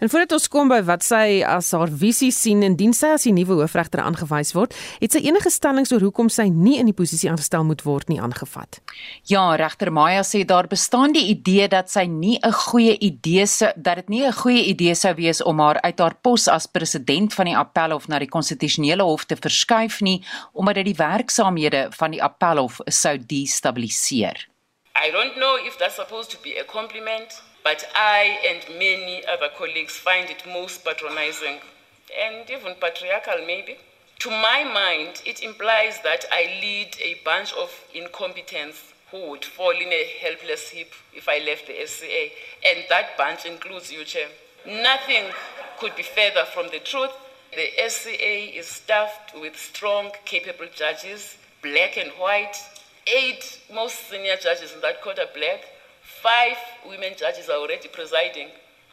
En voordat ons kom by wat sy as haar visie sien indien sy as die nuwe hoofregter aangewys word, het sy enige stellings oor hoekom sy nie in die posisie aangestel moet word nie aangevat. Ja, regter Maya sê daar bestaan die idee dat sy nie 'n goeie idee se dat dit nie 'n goeie idee sou wees om haar uit haar pos as president van die Appelhof na die konstitusionele hof te verskuif nie, omdat dit die werksaamhede van die Appelhof sou destabiliseer. I don't know if that's supposed to be a compliment. But I and many other colleagues find it most patronizing and even patriarchal, maybe. To my mind, it implies that I lead a bunch of incompetents who would fall in a helpless heap if I left the SCA. And that bunch includes you, Chair. Nothing could be further from the truth. The SCA is staffed with strong, capable judges, black and white. Eight most senior judges in that court are black. Five women judges are already presiding.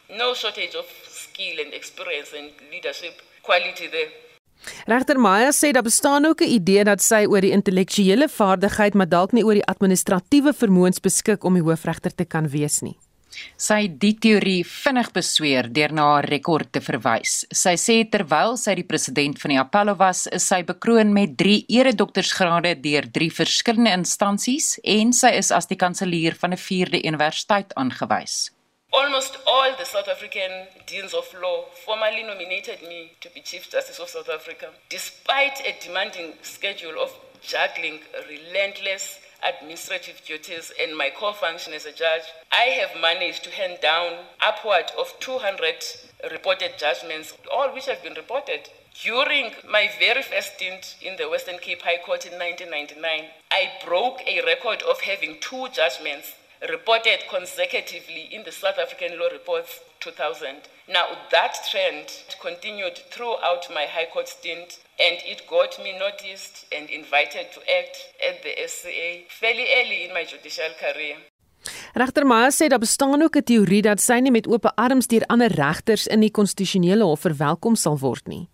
No shortage of skill and experience and leadership quality there. Regter Maya sê daar bestaan ook 'n idee dat sy oor die intellektuele vaardigheid, maar dalk nie oor die administratiewe vermoëns beskik om die hoofregter te kan wees nie. Sy het die teorie vinnig besweer deur na haar rekord te verwys. Sy sê terwyl sy die president van die Apollo was, is sy bekroon met 3 eredoktorsgrade deur 3 verskillende instansies en sy is as die kanselier van 'n 4de universiteit aangewys. Almost all the South African deans of law formally nominated me to be Chief Justice of South Africa, despite a demanding schedule of juggling relentless administrative duties and my core function as a judge, I have managed to hand down upward of 200 reported judgments, all which have been reported. During my very first stint in the Western Cape High Court in 1999, I broke a record of having two judgments reported consecutively in the South African Law Reports 2000. Now, that trend continued throughout my High Court stint, and it got me noticed and invited to act at the SCA fairly early in my judicial career. Regter Maya sê daar bestaan ook 'n teorie dat sy nie met oop arms deur ander regters in die konstitusionele hof verwelkom sal word nie.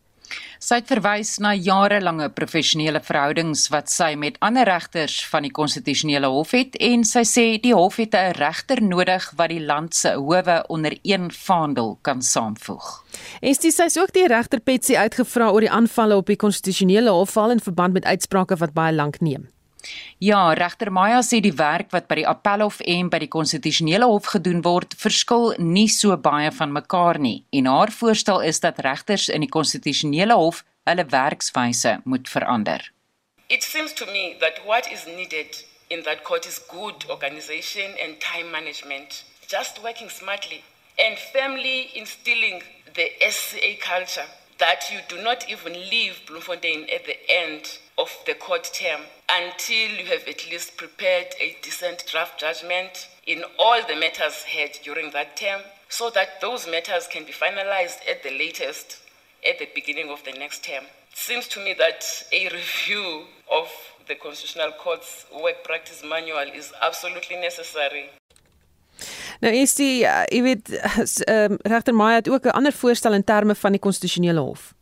Sy het verwys na jarelange professionele verhoudings wat sy met ander regters van die konstitusionele hof het en sy sê die hof het 'n regter nodig wat die land se howe onder een vaandel kan saamvoeg. En sy sê ook die regter Petsie uitgevra oor die aanvalle op die konstitusionele hof val in verband met uitsprake wat baie lank neem. Ja, regter Maya sê die werk wat by die Appelhof en by die Konstitusionele Hof gedoen word, verskil nie so baie van mekaar nie. En haar voorstel is dat regters in die Konstitusionele Hof hulle werkswyse moet verander. It seems to me that what is needed in that court is good organization and time management, just working smartly and firmly instilling the SCA culture that you do not even leave Bloemfontein at the end of the court term until you have at least prepared a decent draft judgment in all the matters heard during that term so that those matters can be finalized at the latest at the beginning of the next term. It seems to me that a review of the Constitutional Court's work practice manual is absolutely necessary. Nou is die uh, jy weet uh, regter Maya het ook 'n ander voorstel in terme van die konstitusionele hof.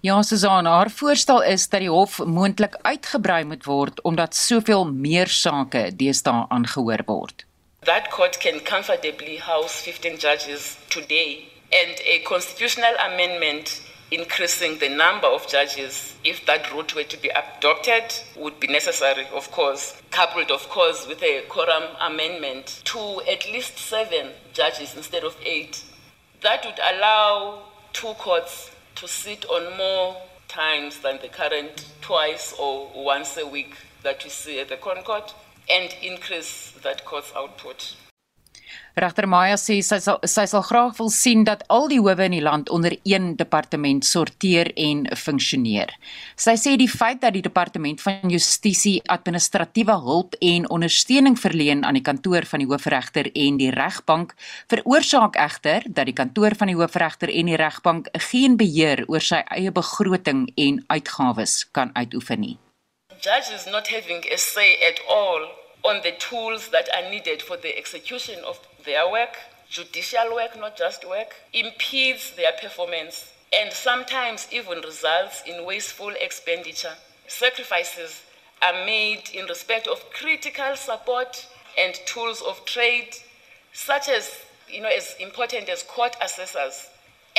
Ja, Susan, haar voorstel is dat die hof moontlik uitgebrei moet word omdat soveel meer sake deesdae aangehoor word. That court can comfortably house 15 judges today and a constitutional amendment increasing the number of judges, if that route were to be adopted, would be necessary, of course, coupled, of course, with a quorum amendment to at least seven judges instead of eight. That would allow two courts to sit on more times than the current twice or once a week that we see at the Concord and increase that court's output. Regter Maya sê sy sal sy sal graag wil sien dat al die howe in die land onder een departement sorteer en funksioneer. Sy sê die feit dat die departement van justisie administratiewe hulp en ondersteuning verleen aan die kantoor van die hoofregter en die regbank veroorsaak egter dat die kantoor van die hoofregter en die regbank geen beheer oor sy eie begroting en uitgawes kan uitoefen nie. Judges not having a say at all on the tools that are needed for the execution of their work, judicial work, not just work, impedes their performance and sometimes even results in wasteful expenditure. Sacrifices are made in respect of critical support and tools of trade, such as, you know, as important as court assessors,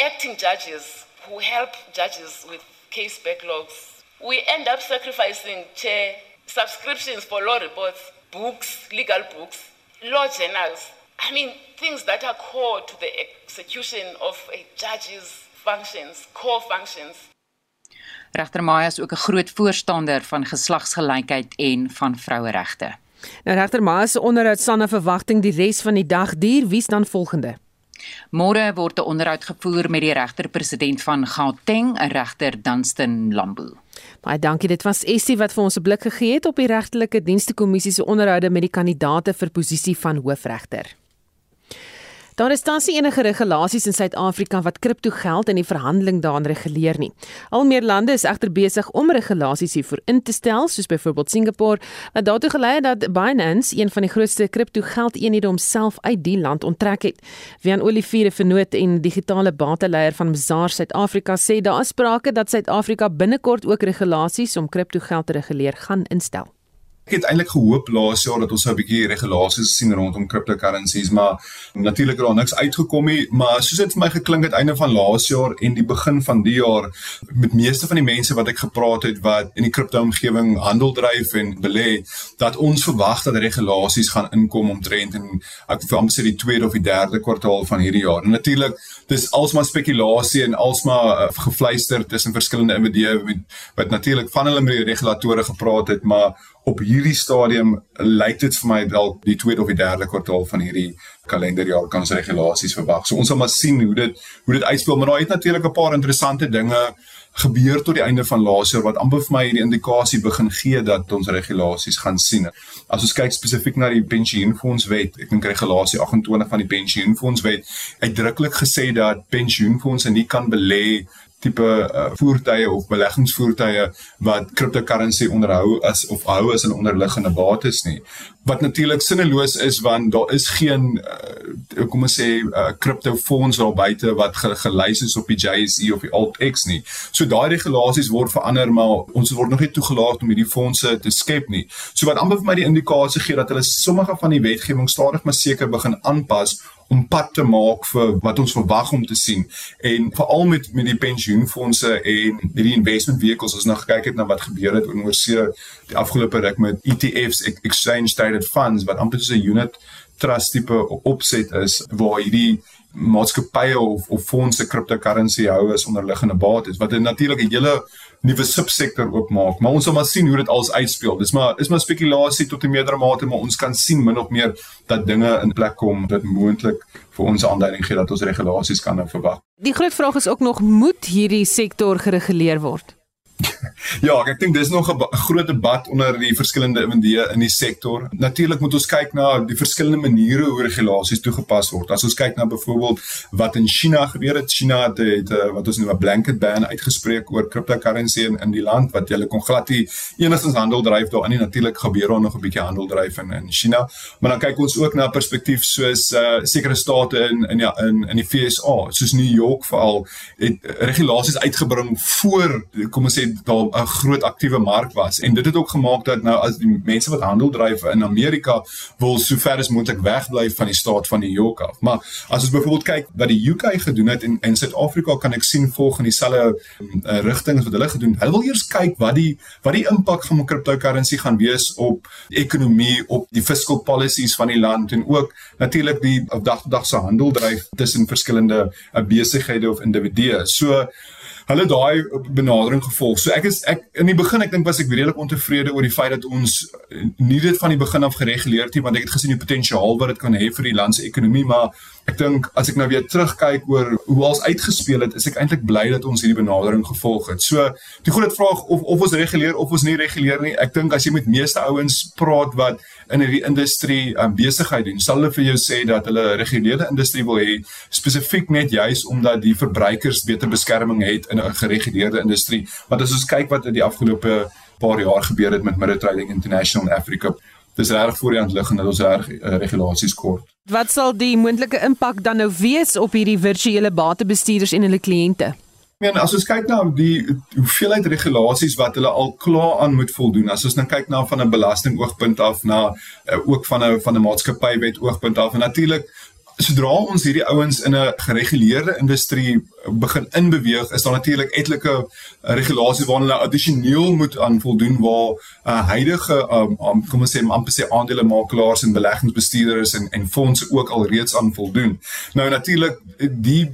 acting judges who help judges with case backlogs. We end up sacrificing chair subscriptions for law reports books, legal books, law journals. I mean, things that are core to the execution of a judge's functions, core functions. Regter Maya is ook 'n groot voorstander van geslagsgelykheid en van vroueregte. Nou regter Maya se onderhoud staan na verwagting die res van die dag duur. Wie's dan volgende? Môre word 'n onderhoud gevoer met die regter-president van Gauteng, regter Dunstan Lambu. Baie dankie. Dit was Essie wat vir ons 'n blik gegee het op die regtelike dienste kommissie se onderhoude met die kandidaate vir posisie van hoofregter. Daar is tans nie enige regulasies in Suid-Afrika wat kriptogeld in die verhandeling daarin reguleer nie. Al meer lande is egter besig om regulasies hiervoor in te stel, soos byvoorbeeld Singapore, wat daartoe gelei het dat Binance, een van die grootste kriptogeldeenhede homself uit die land onttrek het. Wian Olivier, vernoot en digitale bateleier van Mzar Suid-Afrika, sê daar is sprake dat Suid-Afrika binnekort ook regulasies om kriptogeld te reguleer gaan instel. Ek het eintlik gehoop laas jaar dat ons 'n bietjie regulasies sien rondom cryptocurrencies, maar natuurlik het daar niks uitgekom nie, maar soos dit vir my geklink het einde van laas jaar en die begin van die jaar met meeste van die mense wat ek gepraat het wat in die kripto-omgewing handel dryf en belê, dat ons verwag dat regulasies gaan inkom omtrent en ek wil amper sê die tweede of die derde kwartaal van hierdie jaar. En natuurlik, dis alsmaar spekulasie en alsmaar uh, gefluister tussen verskillende individue wat natuurlik van hulle met die regulatore gepraat het, maar op hierdie stadium lyk dit vir my dalk die tweede of die derde kwartaal van hierdie kalenderjaar kan ons regulasies verwag. So ons sal maar sien hoe dit hoe dit uitspeel, maar daar het natuurlik 'n paar interessante dinge gebeur tot die einde van laas jaar wat amper vir my hierdie indikasie begin gee dat ons regulasies gaan sien. As ons kyk spesifiek na die pensioenfondswet, ek dink regulasie 28 van die pensioenfondswet uitdruklik gesê dat pensioenfondse nie kan belê tipe uh, voertuie of beleggingsvoertuie wat cryptocurrency onderhou as of hou as 'n onderliggende bates nie. Wat natuurlik sinneloos is want daar is geen uh, kom ons sê uh, cryptofonds daar buite wat ge gelys is op die JSE of die AltX nie. So daai regulasies word verander maar ons word nog nie toegelaat om hierdie fondse te skep nie. So wat amper vir my die indikasie gee dat hulle sommige van die wetgewing stadig maar seker begin aanpas om pad te maak vir wat ons verwag om te sien. En veral met met die pensioenfonde en hierdie investment vehicles as nog kyk het na wat gebeur het oor see die afgelope ruk met ETFs exchange traded funds wat amper so 'n unit trust tipe opset is waar hierdie maatskappye of of fondse cryptocurrency hou as onderliggende bates wat 'n natuurlik 'n hele nuwe subsektor oopmaak. Maar ons sal maar sien hoe dit alles uitspeel. Dis maar is maar spekulasie tot 'n meerdere mate, maar ons kan sien min of meer dat dinge in plek kom dat moontlik vir ons aanduiding gee dat ons regulasies kan verwag. Die groot vraag is ook nog moet hierdie sektor gereguleer word? Ja, ek dink dis nog 'n groot debat onder die verskillende individue in die sektor. Natuurlik moet ons kyk na die verskillende maniere hoe regulasies toegepas word. As ons kyk na byvoorbeeld wat in China gebeur het, China het, het eh, wat ons noem 'n blanket ban uitgespreek oor cryptocurrency in in die land wat hulle kon glad nie enigstens handel dryf daarin nie. Natuurlik gebeur daar nog 'n bietjie handel dryf in in China. Maar dan kyk ons ook na perspektief soos uh sekere state in in ja in in die FSA, soos New York veral het regulasies uitgebring voor kom ons sê daar 'n groot aktiewe mark was en dit het ook gemaak dat nou as die mense wat handel dryf in Amerika wil sover as moontlik wegbly van die staat van New York af. Maar as ons byvoorbeeld kyk wat die UK gedoen het in in Suid-Afrika kan ek sien volg in dieselfde uh, rigting as wat hulle gedoen. Hulle wil eers kyk wat die wat die impak van cryptocurrency gaan wees op die ekonomie, op die fiscal policies van die land en ook natuurlik die dag tot dag se handel dryf tussen verskillende uh, besighede of individue. So hulle daai benadering gevolg. So ek is ek in die begin ek dink was ek redelik ontevrede oor die feit dat ons nie dit van die begin af gereguleer het nie want ek het gesien die potensiaal wat dit kan hê vir die land se ekonomie, maar ek dink as ek nou weer terugkyk oor hoe ons uitgespeel het, is ek eintlik bly dat ons hierdie benadering gevolg het. So die groot vraag of of ons reguleer of ons nie reguleer nie. Ek dink as jy met meeste ouens praat wat in hierdie industrie um, besigheid doen, sal hulle vir jou sê dat hulle reguleerde industrie wil hê spesifiek net juis omdat die verbruikers beter beskerming het in 'n gereguleerde industrie. Want as ons kyk wat in die afgelope paar jaar gebeur het met Mediterranean International in Afrika, dis reg voor die hand liggend dat ons reg uh, regulasies kort. Wat sal die moontlike impak dan nou wees op hierdie virtuele batebestuurders en hulle kliënte? Ja, as ons kyk na die hoeveelheid regulasies wat hulle al klaar aan moet voldoen, as ons nou kyk na van 'n belastingoogpunt af na uh, ook van 'n van 'n maatskappywet oogpunt af en natuurlik sodra ons hierdie ouens in 'n gereguleerde industrie begin inbeweeg, is daar natuurlik etlike uh, regulasies waarna hulle addisioneel moet aan voldoen waar uh, huidige um, um, kom ons sê amper sê aandelemakelaars en beleggingsbestuurders en en fondse ook al reeds aan voldoen. Nou natuurlik die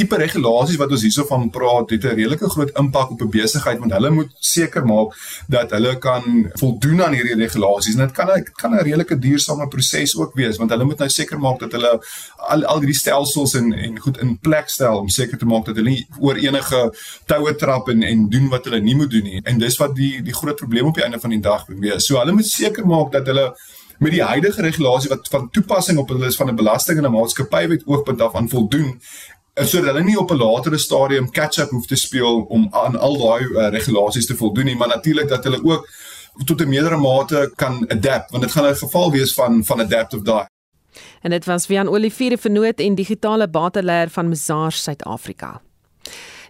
tipe regulasies wat ons hierso van praat het 'n redelike groot impak op 'n besigheid want hulle moet seker maak dat hulle kan voldoen aan hierdie regulasies. En dit kan dit kan 'n redelike duursame proses ook wees want hulle moet nou seker maak dat hulle al al hierdie stelsels en en goed in plek stel om seker te maak dat hulle nie oor enige toue trap en en doen wat hulle nie moet doen nie. En dis wat die die groot probleem op die einde van die dag wees. So hulle moet seker maak dat hulle met die huidige regulasie wat van toepassing op hulle is van 'n belasting en 'n maatskappywet oogpunt af aan voldoen sodat hulle nie op 'n latere stadium catch-up hoef te speel om aan al daai uh, regulasies te voldoen nie, maar natuurlik dat hulle ook tot 'n meerdere mate kan adapt want dit gaan 'n geval wees van van adaptive die. En dit was Vian Olivier vernoot en digitale bateleier van Mzar Suid-Afrika.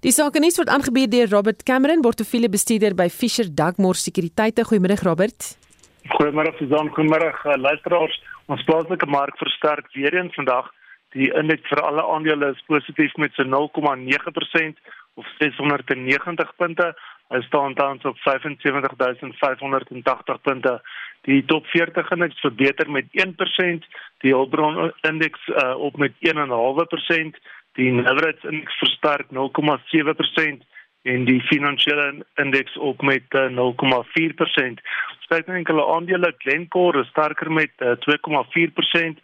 Die sake nuus word aangebied deur Robert Cameron, portefeuljebestuurder by Fisher Dugmore Sekuriteite. Goeiemôre Robert. Goeiemôre Suzan, goeiemôre uh, luisteraars. Ons plaaslike mark versterk weer eens vandag Die indeks vir alle aandele is positief met so 0,9% of 690 punte. Hy staan tans op 75580 punte. Die top 40 indeks verbeter met 1%, die Hulbron indeks uh, op met 1.5%, die Navrats indeks versterk 0,7% en die finansiële indeks op met uh, 0,4%. Kyk net enkele aandele, Glencore is sterker met uh, 2,4%.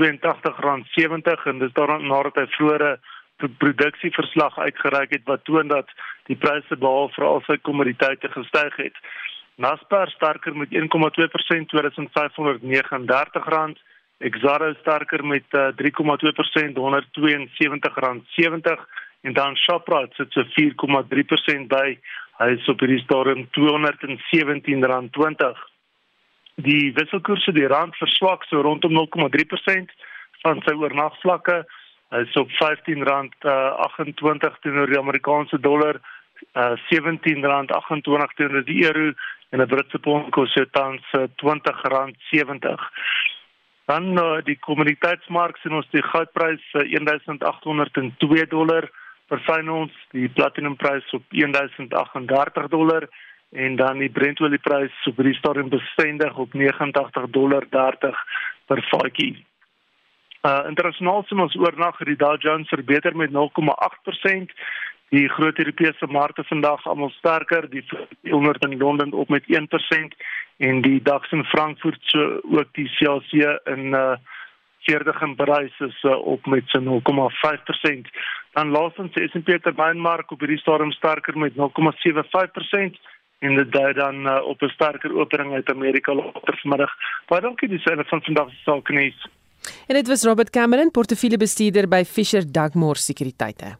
R82.70 en dis daarna nadat hy vroeëre produksieverslag uitgereik het wat toon dat die pryse behaal vir al sy kommoditeite gestyg het. Naspers sterker met 1,2% R2539, Exxaro sterker met uh, 3,2% R172.70 en dan Shoprite sit so 4,3% by. Hy is op hierdie stadium R217.20 die wisselkoerse die rand verswak so rondom 0,3% van sy oornagvlakke. Is op R15.28 uh, teenoor die Amerikaanse dollar, uh, R17.28 teenoor die euro en 'n Britse pond kos so tans uh, R20.70. Dan uh, die kommoditeitsmark sien ons die goudprys uh, 1802 dollar per fyn ons, die platinumprys op 1038 dollar en dan die Brentolieprys op die stadium bestendig op 89 dollar 30 per vatjie. Uh internasionaal sien ons oornag die Dow Jones verbeter met 0,8%. Die groot Europese markte vandag almal sterker, die 100 in Londen op met 1% en die DAX in Frankfurt so ook die CAC in uh 40 in Parys is uh, op met so 0,5%. Dan laastens die S&P termynmark op hierdie stadium sterker met 0,75% en dit dui dan uh, op 'n sterker opening uit Amerika later vanmiddag. Baie dankie dis een van vandag se sake nuus. En dit was Robert Cameron, portefeuljebestuurder by Fisher Dugmore Sekuriteite.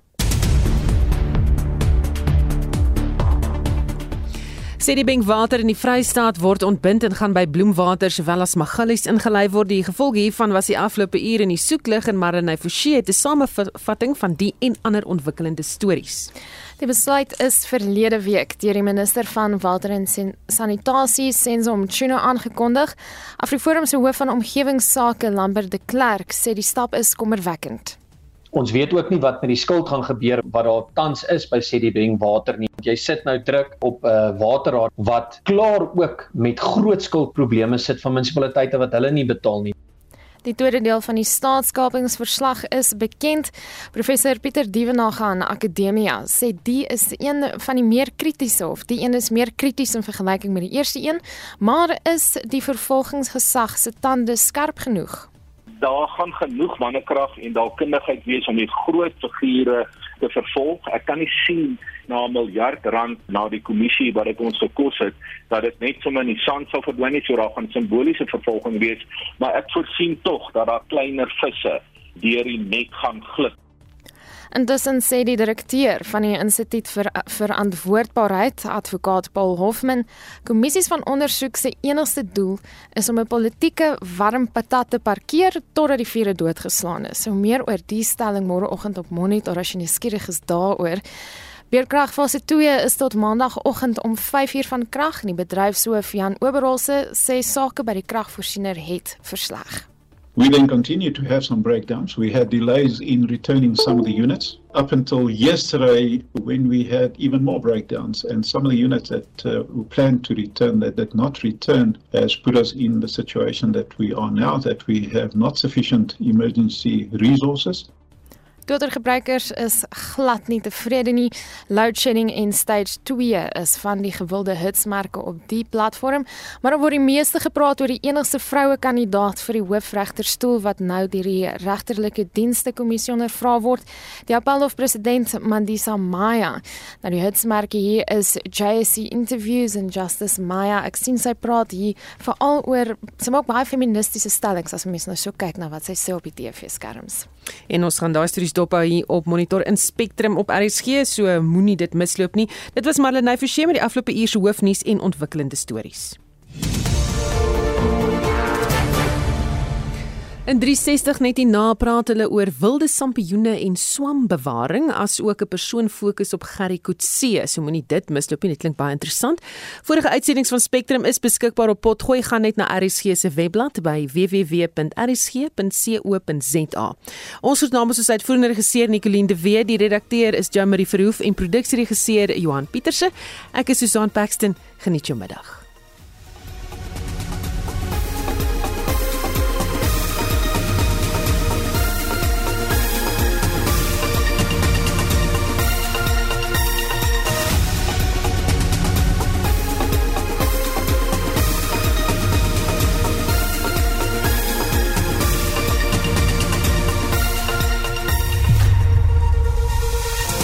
Sedibeng water in die Vrystaat word ontbind en gaan by Bloemwater sowel as Magalies ingelei word. Die gevolg hiervan was die afgelope ure in die soeklig en Marine Forsie het 'n samevatting van die en ander ontwikkelende stories. Die besluit is verlede week deur die minister van water en sanitasie Senzo Mchunu aangekondig. Afriforum se hoof van omgewingsake Lambert de Klerk sê die stap is kommerwekkend. Ons weet ook nie wat met die skuld gaan gebeur wat daar tans is by Sedibeng water nie. Jy sit nou druk op 'n uh, waterraad wat klaar ook met groot skuldprobleme sit van munisipaliteite wat hulle nie betaal nie. Die tweede deel van die staatskapingsverslag is bekend. Professor Pieter Dievenage aan Akademia sê die is een van die meer kritiese of die een is meer krities in vergelyking met die eerste een, maar is die vervolgingsgesag se tande skerp genoeg? Daar gaan genoeg mannekrag en dalkundigheid wees om die groot figure te vervolg. Ek kan nie sien na 'n miljard rand na die kommissie wat dit ons gekos het dat dit net sommer in die sand sal verdwyn nie, so daar gaan simboliese vervolging wees, maar ek voorsien tog dat daar kleiner visse deur die net gaan glip. Intussen sê die direkteur van die Instituut vir Verantwoordbaarheid, advokaat Paul Hoffman, kommissies van ondersoek se enigste doel is om 'n politieke warm patat te parkeer totdat die vuur doodgeslaan is. So meer oor die stelling môreoggend op Monitor as jy nuuskierig is daaroor. Beerkrag fase 2 is tot maandagooggend om 5uur van krag en die bedryfshoof Jan Oberholse sê sake by die kragvoorsiener het versleg. We then continued to have some breakdowns. We had delays in returning some of the units up until yesterday when we had even more breakdowns and some of the units that uh, we planned to return that did not return has put us in the situation that we are now that we have not sufficient emergency resources Twitter-gebruikers is glad nie tevrede nie. Load shedding en stage 2 is van die gewilde hitsmerke op die platform, maar daar word die meeste gepraat oor die enigste vroue kandidaat vir die hoofregterstoel wat nou deur die regterlike dienste kommissie ondervra word, die appelhof president Mandisa Maya. Nou die hitsmerke hier is JSC interviews en Justice Maya. Ek sien sy praat hier veral oor sy maak baie feministiese stellings as mens nou so kyk na wat sy sê op die TV-skerms. En ons gaan daai stories dophou hier op Monitor in Spectrum op RSG, so moenie dit misloop nie. Dit was Marlene Forsie met die afgelope uur se hoofnuus en ontwikkelende stories. In 360 net hierna praat hulle oor wilde sampioene en swambewaring as ook 'n persoon fokus op Gerry Coetzee. So moenie dit misloop nie, dit klink baie interessant. Vorige uitsendings van Spectrum is beskikbaar op Potgooi gaan net na RSG se webblad by www.rsg.co.za. Ons het namens ons uitvoerende regisseur Nicoline de Wet, die redakteur is Jamie Verhoef en produksieregisseur Johan Pieterse. Ek is Susan Paxton. Geniet jou middag.